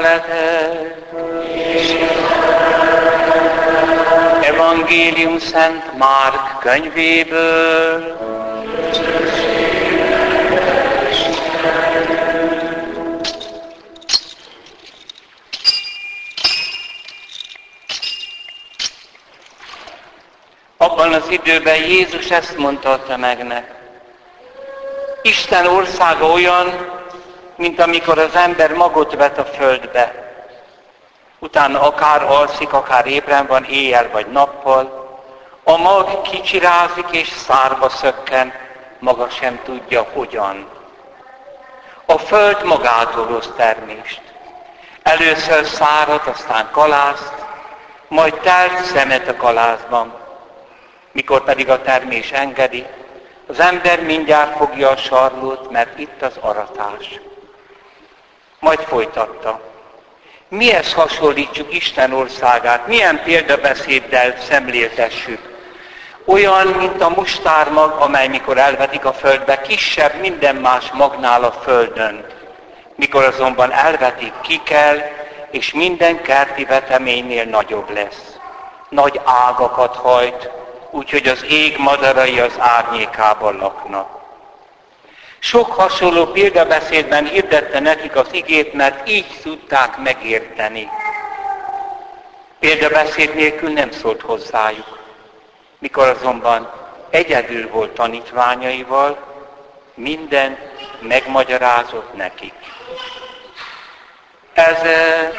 veletek. Evangélium Szent Márk könyvéből. Abban az időben Jézus ezt mondta a tömegnek. Isten országa olyan, mint amikor az ember magot vet a földbe. Utána akár alszik, akár ébren van, éjjel vagy nappal. A mag kicsirázik és szárba szökken, maga sem tudja hogyan. A föld magától hoz termést. Először szárat, aztán kalászt, majd telt szemet a kalászban. Mikor pedig a termés engedi, az ember mindjárt fogja a sarlót, mert itt az aratás. Majd folytatta. Mihez hasonlítsuk Isten országát? Milyen példabeszéddel szemléltessük? Olyan, mint a mustármag, amely mikor elvetik a földbe, kisebb minden más magnál a földön. Mikor azonban elvetik, kikel, és minden kerti veteménynél nagyobb lesz. Nagy ágakat hajt, úgyhogy az ég madarai az árnyékában laknak. Sok hasonló példabeszédben hirdette nekik az igét, mert így tudták megérteni. Példabeszéd nélkül nem szólt hozzájuk. Mikor azonban egyedül volt tanítványaival, minden megmagyarázott nekik. Ez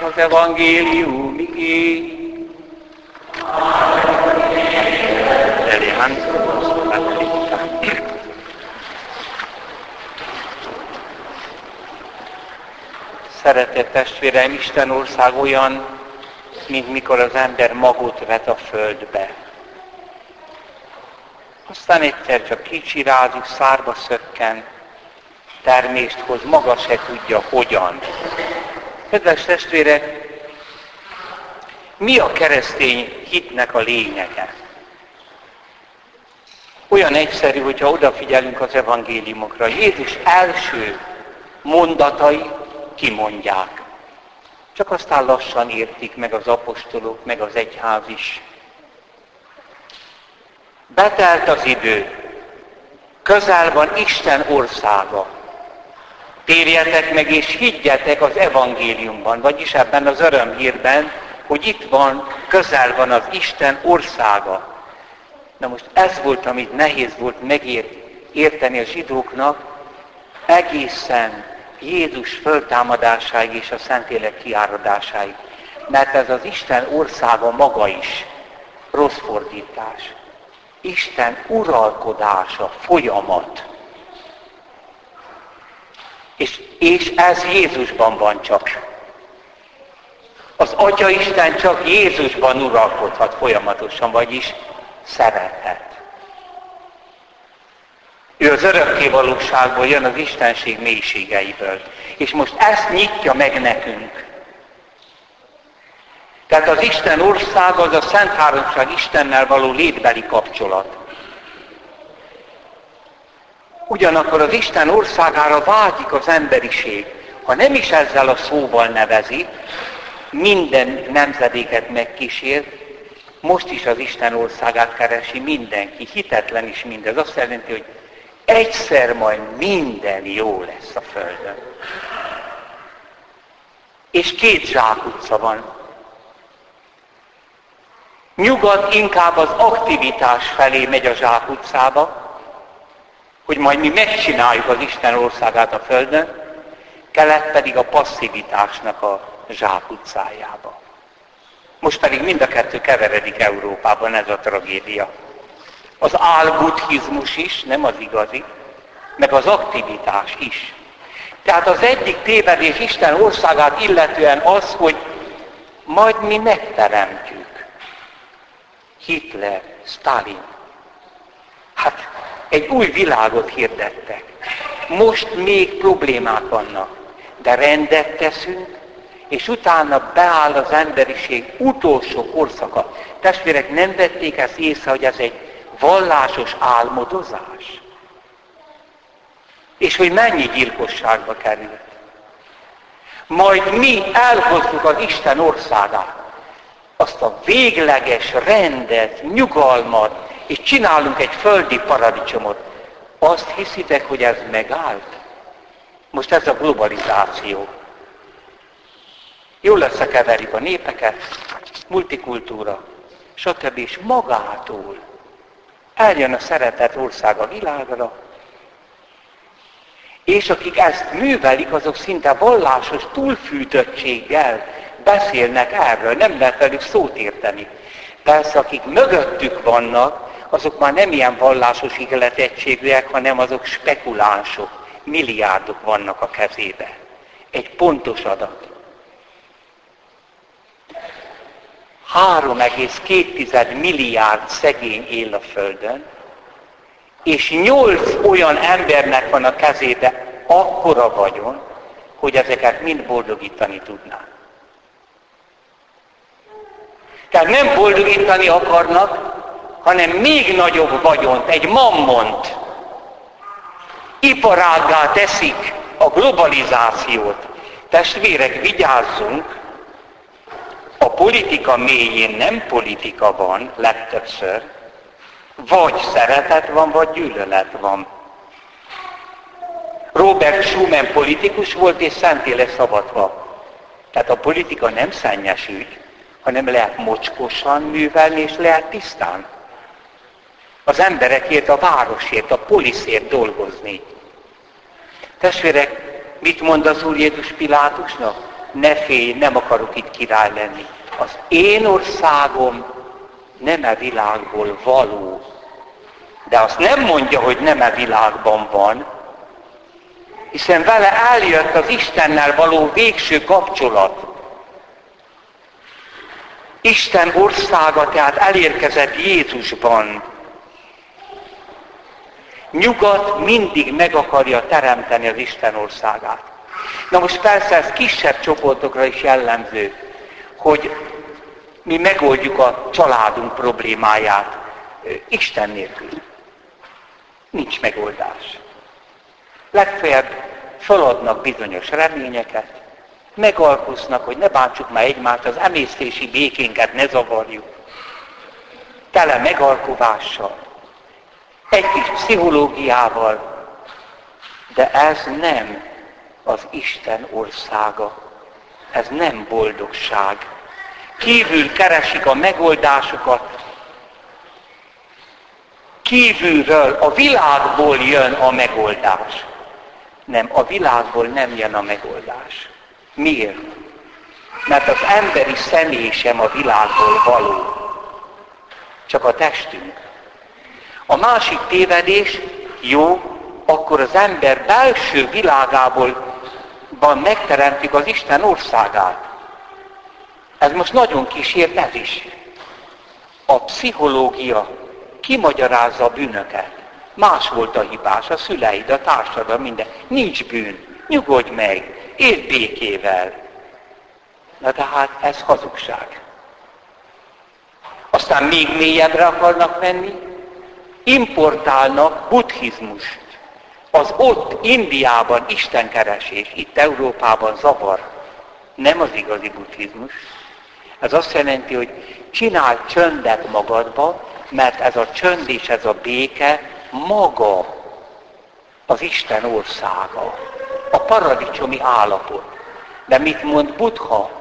az evangélium igény. Szeretett testvéreim, Isten ország olyan, mint mikor az ember magot vet a földbe. Aztán egyszer csak kicsirázik, szárba szökken, termést hoz, maga se tudja hogyan. Kedves testvérek, mi a keresztény hitnek a lényege? Olyan egyszerű, hogyha odafigyelünk az evangéliumokra. Jézus első mondatai kimondják. Csak aztán lassan értik meg az apostolok, meg az egyház is. Betelt az idő. Közel van Isten országa. Térjetek meg és higgyetek az evangéliumban, vagyis ebben az örömhírben, hogy itt van, közel van az Isten országa. Na most ez volt, amit nehéz volt megérteni a zsidóknak, egészen Jézus föltámadásáig és a Szentlélek kiáradásáig. Mert ez az Isten országa maga is rossz fordítás. Isten uralkodása, folyamat. És, és ez Jézusban van csak. Az Atya Isten csak Jézusban uralkodhat folyamatosan, vagyis szeretet. Ő az örökké valóságból jön az Istenség mélységeiből. És most ezt nyitja meg nekünk. Tehát az Isten ország az a Szent Háromság Istennel való létbeli kapcsolat. Ugyanakkor az Isten országára vágyik az emberiség. Ha nem is ezzel a szóval nevezi, minden nemzedéket megkísért, most is az Isten országát keresi mindenki, hitetlen is mindez. Azt jelenti, hogy egyszer majd minden jó lesz a Földön. És két zsákutca van. Nyugat inkább az aktivitás felé megy a zsákutcába, hogy majd mi megcsináljuk az Isten országát a Földön, kelet pedig a passzivitásnak a zsákutcájába. Most pedig mind a kettő keveredik Európában, ez a tragédia az álbuddhizmus is, nem az igazi, meg az aktivitás is. Tehát az egyik tévedés Isten országát illetően az, hogy majd mi megteremtjük. Hitler, Stalin. Hát egy új világot hirdettek. Most még problémák vannak, de rendet teszünk, és utána beáll az emberiség utolsó korszaka. Testvérek, nem vették ezt észre, hogy ez egy vallásos álmodozás. És hogy mennyi gyilkosságba került. majd mi elhozzuk az Isten országát. Azt a végleges rendet, nyugalmat, és csinálunk egy földi paradicsomot. Azt hiszitek, hogy ez megállt? Most ez a globalizáció. Jól összekeverik a népeket, multikultúra, stb. És magától eljön a szeretet ország a világra, és akik ezt művelik, azok szinte vallásos túlfűtöttséggel beszélnek erről, nem lehet velük szót érteni. Persze, akik mögöttük vannak, azok már nem ilyen vallásos ígéretegységűek, hanem azok spekulánsok, milliárdok vannak a kezébe. Egy pontos adat. 3,2 milliárd szegény él a Földön, és 8 olyan embernek van a kezébe akkora vagyon, hogy ezeket mind boldogítani tudná. Tehát nem boldogítani akarnak, hanem még nagyobb vagyont, egy mammont. Iparággá teszik a globalizációt. Testvérek, vigyázzunk, politika mélyén nem politika van legtöbbször, vagy szeretet van, vagy gyűlölet van. Robert Schumann politikus volt és szentéle szabadva. Tehát a politika nem szennyes ügy, hanem lehet mocskosan művelni, és lehet tisztán. Az emberekért, a városért, a poliszért dolgozni. Testvérek, mit mond az Úr Jézus Pilátusnak? ne félj, nem akarok itt király lenni. Az én országom nem e világból való. De azt nem mondja, hogy nem e világban van, hiszen vele eljött az Istennel való végső kapcsolat. Isten országa tehát elérkezett Jézusban. Nyugat mindig meg akarja teremteni az Isten országát. Na most persze ez kisebb csoportokra is jellemző, hogy mi megoldjuk a családunk problémáját Isten nélkül. Nincs megoldás. Legfeljebb feladnak bizonyos reményeket, megalkoznak, hogy ne bántsuk már egymást, az emésztési békénket ne zavarjuk. Tele megalkovással, egy kis pszichológiával, de ez nem az Isten országa. Ez nem boldogság. Kívül keresik a megoldásokat. Kívülről, a világból jön a megoldás. Nem, a világból nem jön a megoldás. Miért? Mert az emberi személy sem a világból való. Csak a testünk. A másik tévedés, jó, akkor az ember belső világából megteremtjük az Isten országát. Ez most nagyon kísért ez is. A pszichológia kimagyarázza a bűnöket. Más volt a hibás, a szüleid, a társadalom, minden. Nincs bűn. Nyugodj meg. Éld békével. Na tehát ez hazugság. Aztán még mélyebbre akarnak menni, importálnak buddhizmust az ott Indiában istenkeresés, itt Európában zavar, nem az igazi buddhizmus. Ez azt jelenti, hogy csinálj csöndet magadba, mert ez a csönd és ez a béke maga az Isten országa, a paradicsomi állapot. De mit mond Buddha?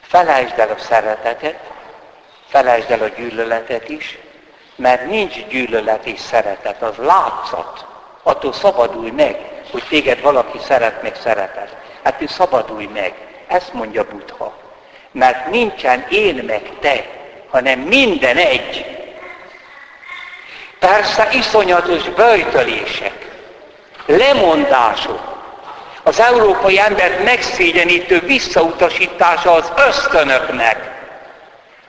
Felejtsd el a szeretetet, felejtsd el a gyűlöletet is, mert nincs gyűlölet és szeretet, az látszat attól szabadulj meg, hogy téged valaki szeret, meg szeretet. Hát ő szabadulj meg. Ezt mondja Buddha. Mert nincsen én meg te, hanem minden egy. Persze iszonyatos böjtölések, lemondások, az európai embert megszégyenítő visszautasítása az ösztönöknek,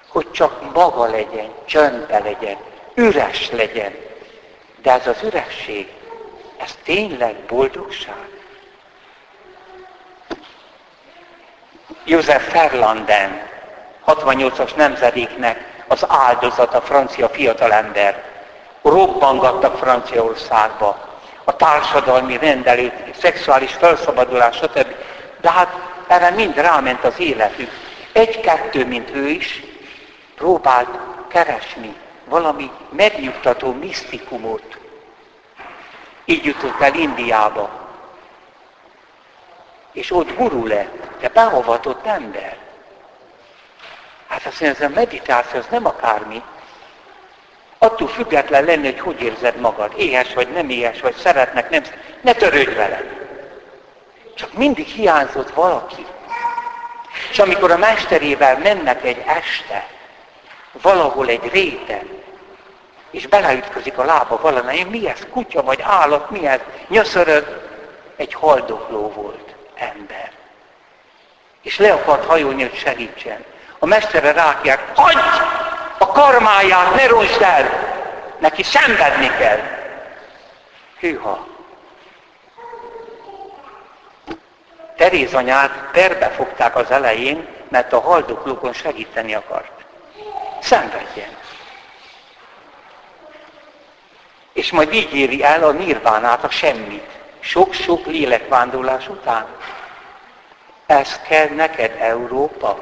hogy csak maga legyen, csöndbe legyen, üres legyen. De ez az üresség ez tényleg boldogság? József Ferlanden, 68-as nemzedéknek az áldozata, francia fiatalember, robbangattak Franciaországba, a társadalmi rendelőt, szexuális felszabadulás, stb. De hát erre mind ráment az életük. Egy-kettő, mint ő is, próbált keresni valami megnyugtató misztikumot. Így jutott el Indiába. És ott guru lett, de beavatott ember. Hát azt mondja, ez a meditáció, az nem akármi. Attól független lenni, hogy hogy érzed magad. Éhes vagy, nem éhes vagy, szeretnek, nem Ne törődj vele. Csak mindig hiányzott valaki. És amikor a mesterével mennek egy este, valahol egy réten, és beleütközik a lába valami, mi ez, kutya vagy állat, mi ez, nyöszörög, egy haldokló volt ember. És le akart hajolni, hogy segítsen. A mestere rákják, hagyd! A karmáját ne rosd el! Neki szenvedni kell. Hűha! Teréz anyát perbe fogták az elején, mert a haldoklókon segíteni akart. Szenvedjen. És majd így éri el a nirvánát, a semmit. Sok-sok lélekvándorlás után. Ez kell neked, Európa?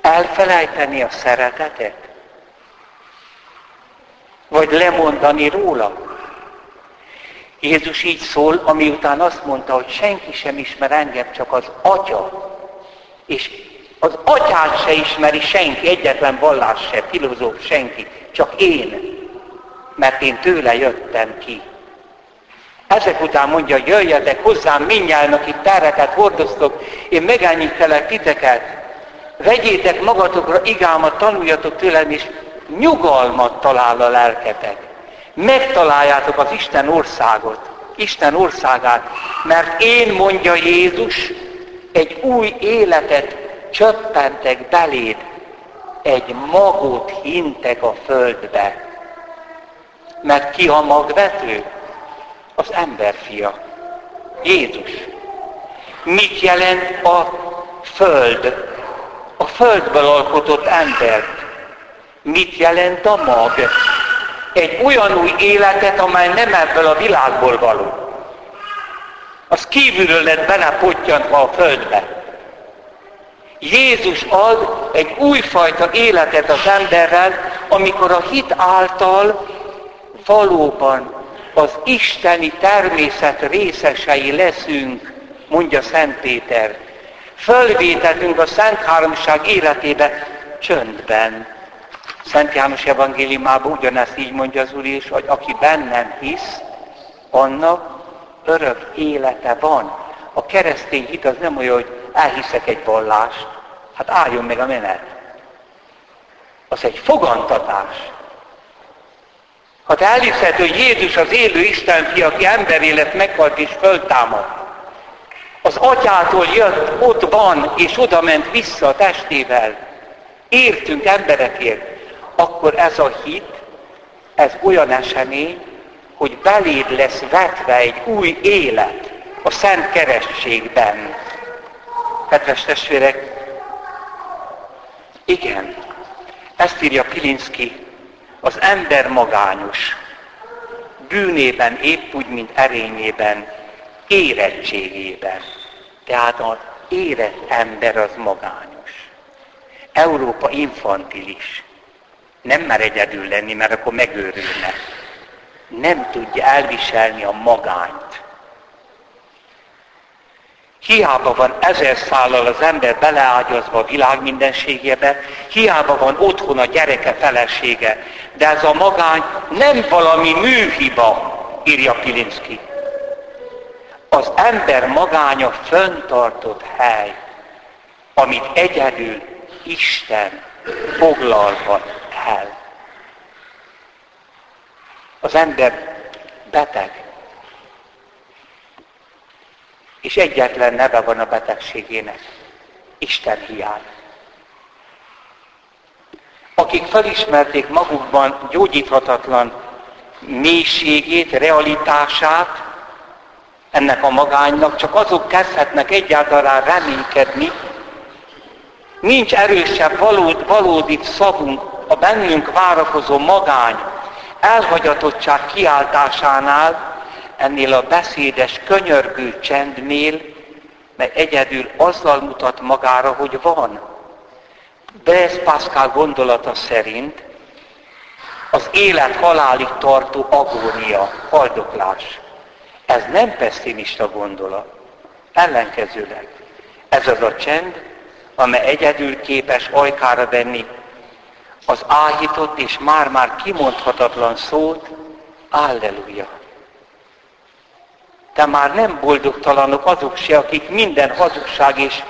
Elfelejteni a szeretetet? Vagy lemondani róla? Jézus így szól, ami után azt mondta, hogy senki sem ismer engem, csak az Atya. És az Atyát se ismeri senki, egyetlen vallás se, filozóf senki, csak én. Mert én tőle jöttem ki. Ezek után mondja, jöjjetek hozzám mindjárt, akik terreket hordoztok, én megenyítelek titeket. Vegyétek magatokra igámat, tanuljatok tőlem, és nyugalmat talál a lelketek. Megtaláljátok az Isten országot, Isten országát, mert én, mondja Jézus, egy új életet csöppentek beléd, egy magot hintek a földbe. Mert ki a magvető? Az emberfia, Jézus. Mit jelent a föld? A földből alkotott embert. Mit jelent a mag? Egy olyan új életet, amely nem ebből a világból való. Az kívülről lett belepotyantva a földbe. Jézus ad egy újfajta életet az emberrel, amikor a hit által valóban az isteni természet részesei leszünk, mondja Szent Péter. Fölvételünk a Szent Háromság életébe csöndben. Szent János evangéliumában ugyanezt így mondja az Úr is, hogy aki bennem hisz, annak örök élete van. A keresztény hit az nem olyan, hogy elhiszek egy vallást, hát álljon meg a menet. Az egy fogantatás. Ha te elhiszed, hogy Jézus az élő Isten fia, aki emberé lett, meghalt és föltámad, az atyától jött, ott van, és oda ment vissza a testével, értünk emberekért, akkor ez a hit, ez olyan esemény, hogy beléd lesz vetve egy új élet a Szent Kerességben. Kedves testvérek, igen, ezt írja Pilinszki az ember magányos, bűnében épp úgy, mint erényében, érettségében. Tehát az érett ember az magányos. Európa infantilis. Nem mer egyedül lenni, mert akkor megőrülne. Nem tudja elviselni a magányt. Hiába van ezer szállal az ember beleágyazva a világ mindenségébe, hiába van otthon a gyereke felesége, de ez a magány nem valami műhiba, írja Pilinszki. Az ember magánya föntartott hely, amit egyedül Isten foglalhat el. Az ember beteg, és egyetlen neve van a betegségének, Isten hiány. Akik felismerték magukban gyógyíthatatlan mélységét, realitását, ennek a magánynak, csak azok kezdhetnek egyáltalán reménykedni, nincs erősebb valód, valódi szavunk a bennünk várakozó magány, elhagyatottság kiáltásánál, ennél a beszédes, könyörgő csendnél, mert egyedül azzal mutat magára, hogy van. ez Pascal gondolata szerint az élet halálig tartó agónia, haldoklás. Ez nem pessimista gondolat. Ellenkezőleg. Ez az a csend, amely egyedül képes ajkára venni az áhított és már-már kimondhatatlan szót, Alleluja. De már nem boldogtalanok azok se, akik minden hazugság és,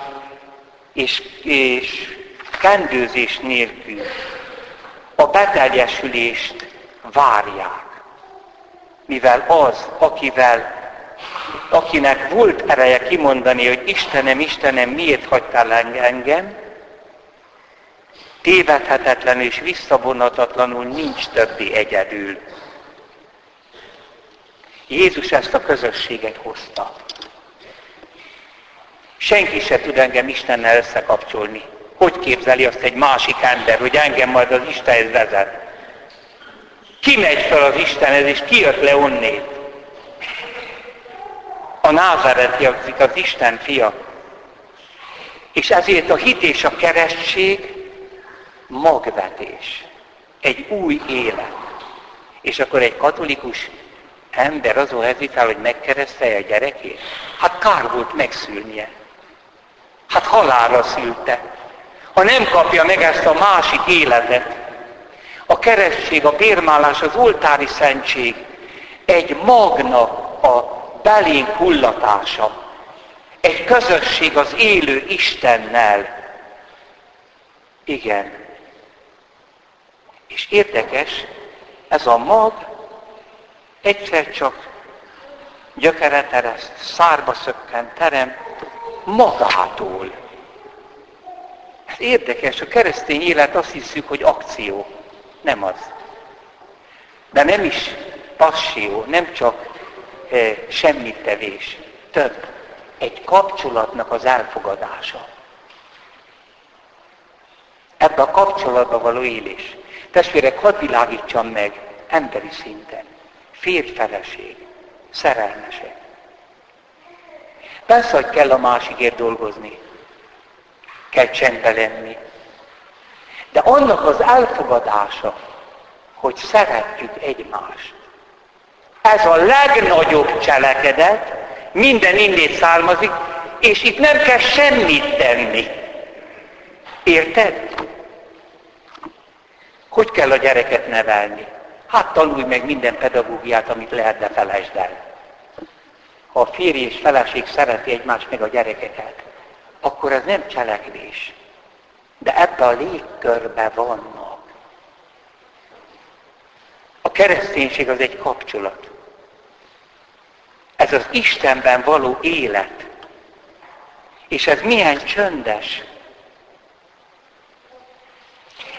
és, és kendőzés nélkül a beteljesülést várják. Mivel az, akivel, akinek volt ereje kimondani, hogy Istenem, Istenem, miért hagytál engem, tévedhetetlen és visszavonatatlanul nincs többi egyedül. Jézus ezt a közösséget hozta. Senki se tud engem Istennel összekapcsolni. Hogy képzeli azt egy másik ember, hogy engem majd az Istenhez vezet? Ki megy fel az Istenhez, és ki jött le onnét? A názáreti az Isten fia. És ezért a hit és a keresztség magvetés. Egy új élet. És akkor egy katolikus ember azon hezitál, hogy megkeresztelje a gyerekét? Hát kár volt megszülnie. Hát halálra szülte. Ha nem kapja meg ezt a másik életet, a keresztség, a bérmálás, az oltári szentség egy magna a belénk hullatása. Egy közösség az élő Istennel. Igen. És érdekes, ez a mag egyszer csak gyökeret ereszt, szárba szökken, terem, magától. Ez érdekes, a keresztény élet azt hiszük, hogy akció. Nem az. De nem is passió, nem csak e, semmit tevés. Több. Egy kapcsolatnak az elfogadása. Ebbe a kapcsolatba való élés. Testvérek, hadd világítsam meg emberi szinten férj-feleség, szerelmesek. Persze, hogy kell a másikért dolgozni, kell csendbe lenni. De annak az elfogadása, hogy szeretjük egymást. Ez a legnagyobb cselekedet, minden innét származik, és itt nem kell semmit tenni. Érted? Hogy kell a gyereket nevelni? Hát tanulj meg minden pedagógiát, amit lehet, de felejtsd el. Ha a férj és feleség szereti egymást meg a gyerekeket, akkor ez nem cselekvés. De ebbe a légkörbe vannak. A kereszténység az egy kapcsolat. Ez az Istenben való élet. És ez milyen csöndes.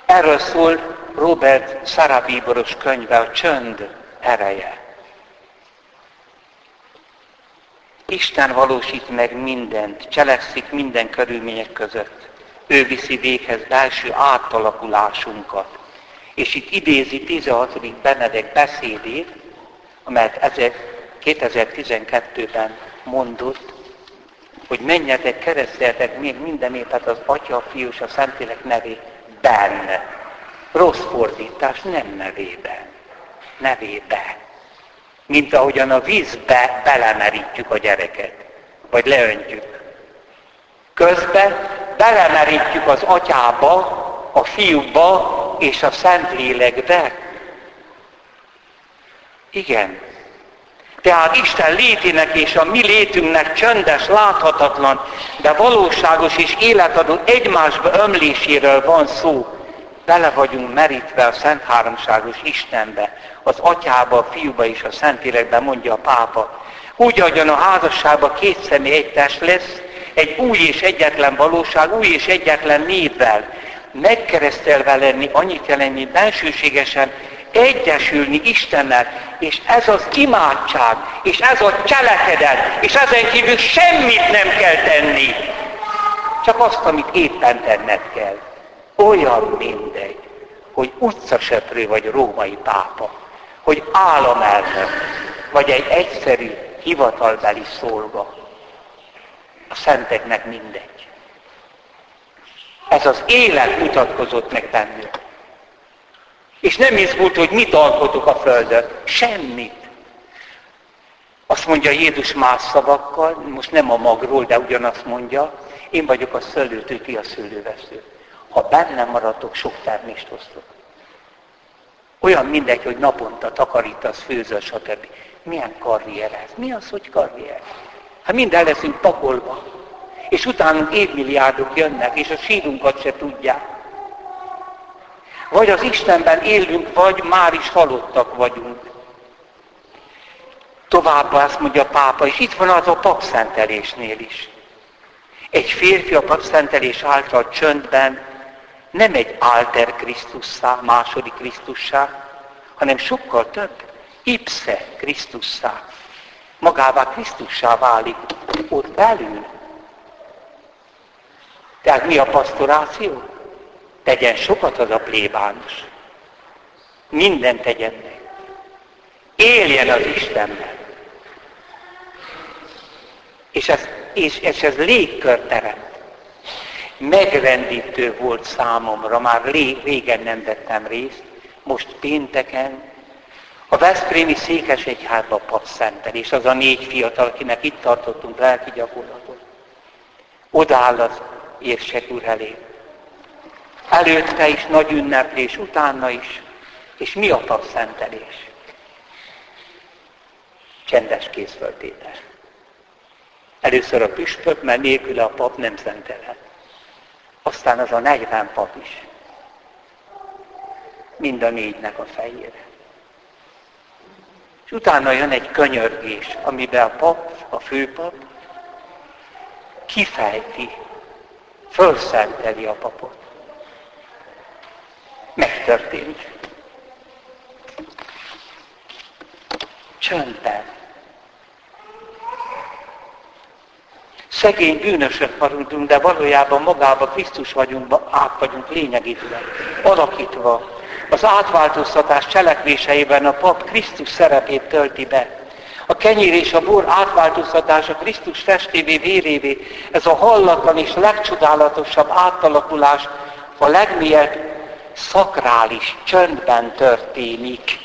Erről szól Robert Szarabíboros könyve, a csönd ereje. Isten valósít meg mindent, cselekszik minden körülmények között. Ő viszi véghez belső átalakulásunkat. És itt idézi 16. Benedek beszédét, amelyet 2012-ben mondott, hogy menjetek, kereszteltek még mindenét, az Atya, a Fiú és a Szentlélek nevében Rossz fordítás nem nevébe. Nevébe. Mint ahogyan a vízbe belemerítjük a gyereket. Vagy leöntjük. Közben belemerítjük az atyába, a fiúba és a Szentlélekbe. Igen. Tehát Isten létének és a mi létünknek csöndes, láthatatlan, de valóságos és életadó egymásba ömléséről van szó bele vagyunk merítve a Szent Háromságos Istenbe, az Atyába, a Fiúba és a Szentélekbe, mondja a pápa. Úgy, ahogyan a házasságban két személy egy test lesz, egy új és egyetlen valóság, új és egyetlen névvel, megkeresztelve lenni, annyit jelenti bensőségesen egyesülni Istennel, és ez az imádság, és ez a cselekedet, és ezen kívül semmit nem kell tenni, csak azt, amit éppen tenned kell olyan mindegy, hogy utcaseprő vagy római pápa, hogy államelnök, vagy egy egyszerű hivatalbeli szolga. a szenteknek mindegy. Ez az élet mutatkozott meg bennük. És nem izgult, hogy mit alkotok a Földön. Semmit. Azt mondja Jézus más szavakkal, most nem a magról, de ugyanazt mondja, én vagyok a szőlőtő, ki a szőlővesző. Ha bennem maradtok, sok termést hoztok. Olyan mindegy, hogy naponta takarítasz, főzöl, stb. Milyen karrier ez? Mi az, hogy karrier? Hát mind el leszünk pakolva. És utánunk évmilliárdok jönnek, és a sírunkat se tudják. Vagy az Istenben élünk, vagy már is halottak vagyunk. Továbbá azt mondja a pápa, és itt van az a papszentelésnél is. Egy férfi a papszentelés által csöndben nem egy alter Krisztusszá, második Krisztussá, hanem sokkal több, ipse Krisztusszá. Magává Krisztussá válik ott belül. Tehát mi a pastoráció? Tegyen sokat az a plébános. Mindent tegyen meg. Éljen az Istennel. És ez, és, és ez légkör teremt. Megrendítő volt számomra, már régen nem vettem részt, most pénteken, a Veszprémi Székesegyházba és az a négy fiatal, akinek itt tartottunk lelki gyakorlatot. Odaáll az érsek úr elé. Előtte is nagy ünneplés, utána is. És mi a papszentelés? Csendes készföltétel. Először a püspök, mert nélküle a pap nem szentelhet. Aztán az a 40 pap is. Mind a négynek a fejére. És utána jön egy könyörgés, amiben a pap, a főpap kifejti, fölszenteli a papot. Megtörtént. Csöndben. Szegény bűnösök maradunk, de valójában magába Krisztus vagyunk, át vagyunk lényegében, alakítva. Az átváltoztatás cselekvéseiben a pap Krisztus szerepét tölti be. A kenyér és a bor átváltoztatása Krisztus testévé, vérévé, ez a hallatlan és legcsodálatosabb átalakulás a legmélyebb szakrális csöndben történik.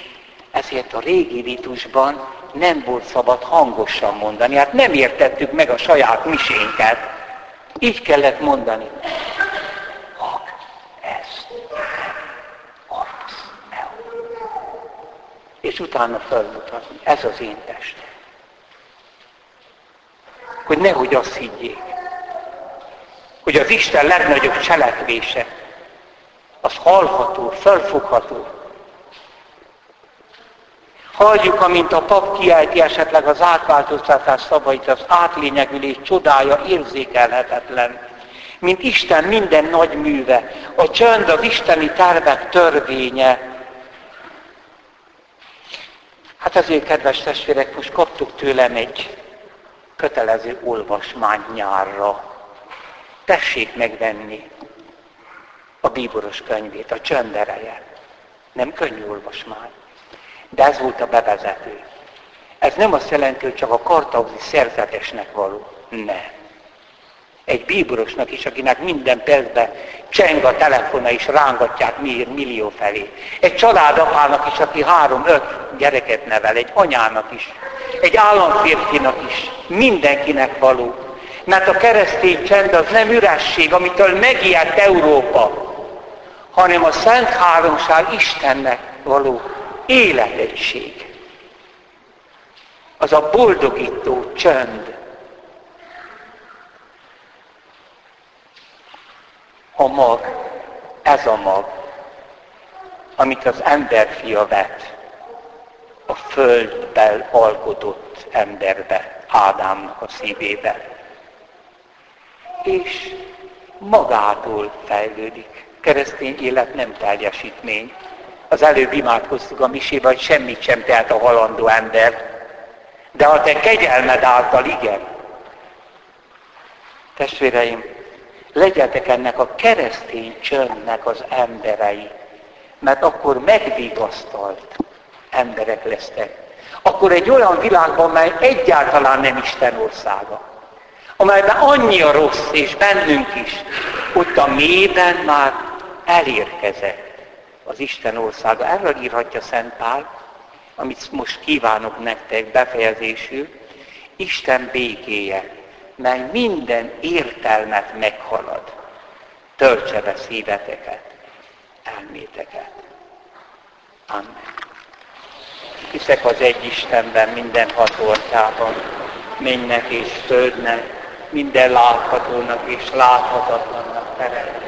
Ezért a régi ritusban nem volt szabad hangosan mondani. Hát nem értettük meg a saját misénket. Így kellett mondani. Hag, ezt, És utána felmutatni. Ez az én testem. Hogy nehogy azt higgyék, hogy az Isten legnagyobb cselekvése, az hallható, felfogható, Halljuk, amint a pap kiejti esetleg az átváltoztatás szavait, az átlényegülés csodája érzékelhetetlen. Mint Isten minden nagy műve, a csönd az isteni tervek törvénye. Hát ezért, kedves testvérek, most kaptuk tőlem egy kötelező olvasmány nyárra. Tessék megvenni a bíboros könyvét, a csönd ereje. Nem könnyű olvasmány. De ez volt a bevezető. Ez nem azt jelenti, hogy csak a kartauzi szerzetesnek való. Nem. Egy bíborosnak is, akinek minden percben cseng a telefona és rángatják millió felé. Egy családapának is, aki három-öt gyereket nevel, egy anyának is, egy államférfinak is, mindenkinek való. Mert a keresztény csend az nem üresség, amitől megijedt Európa, hanem a Szent Háromság Istennek való életegység. Az a boldogító csönd. A mag, ez a mag, amit az emberfia vet a földben alkotott emberbe, Ádámnak a szívébe. És magától fejlődik. Keresztény élet nem teljesítmény. Az előbb imádkoztuk a misébe, hogy semmit sem tehet a halandó ember. De a te kegyelmed által igen. Testvéreim, legyetek ennek a keresztény csöndnek az emberei, mert akkor megvigasztalt emberek lesztek. Akkor egy olyan világban, mely egyáltalán nem Isten országa amelyben annyi a rossz, és bennünk is, ott a mélyben már elérkezett az Isten országa. Erről írhatja Szent Pál, amit most kívánok nektek befejezésül, Isten békéje, mely minden értelmet meghalad, töltse be szíveteket, elméteket. Amen. Hiszek az egy Istenben, minden hatóortában, mennek és földnek, minden láthatónak és láthatatlannak teremtett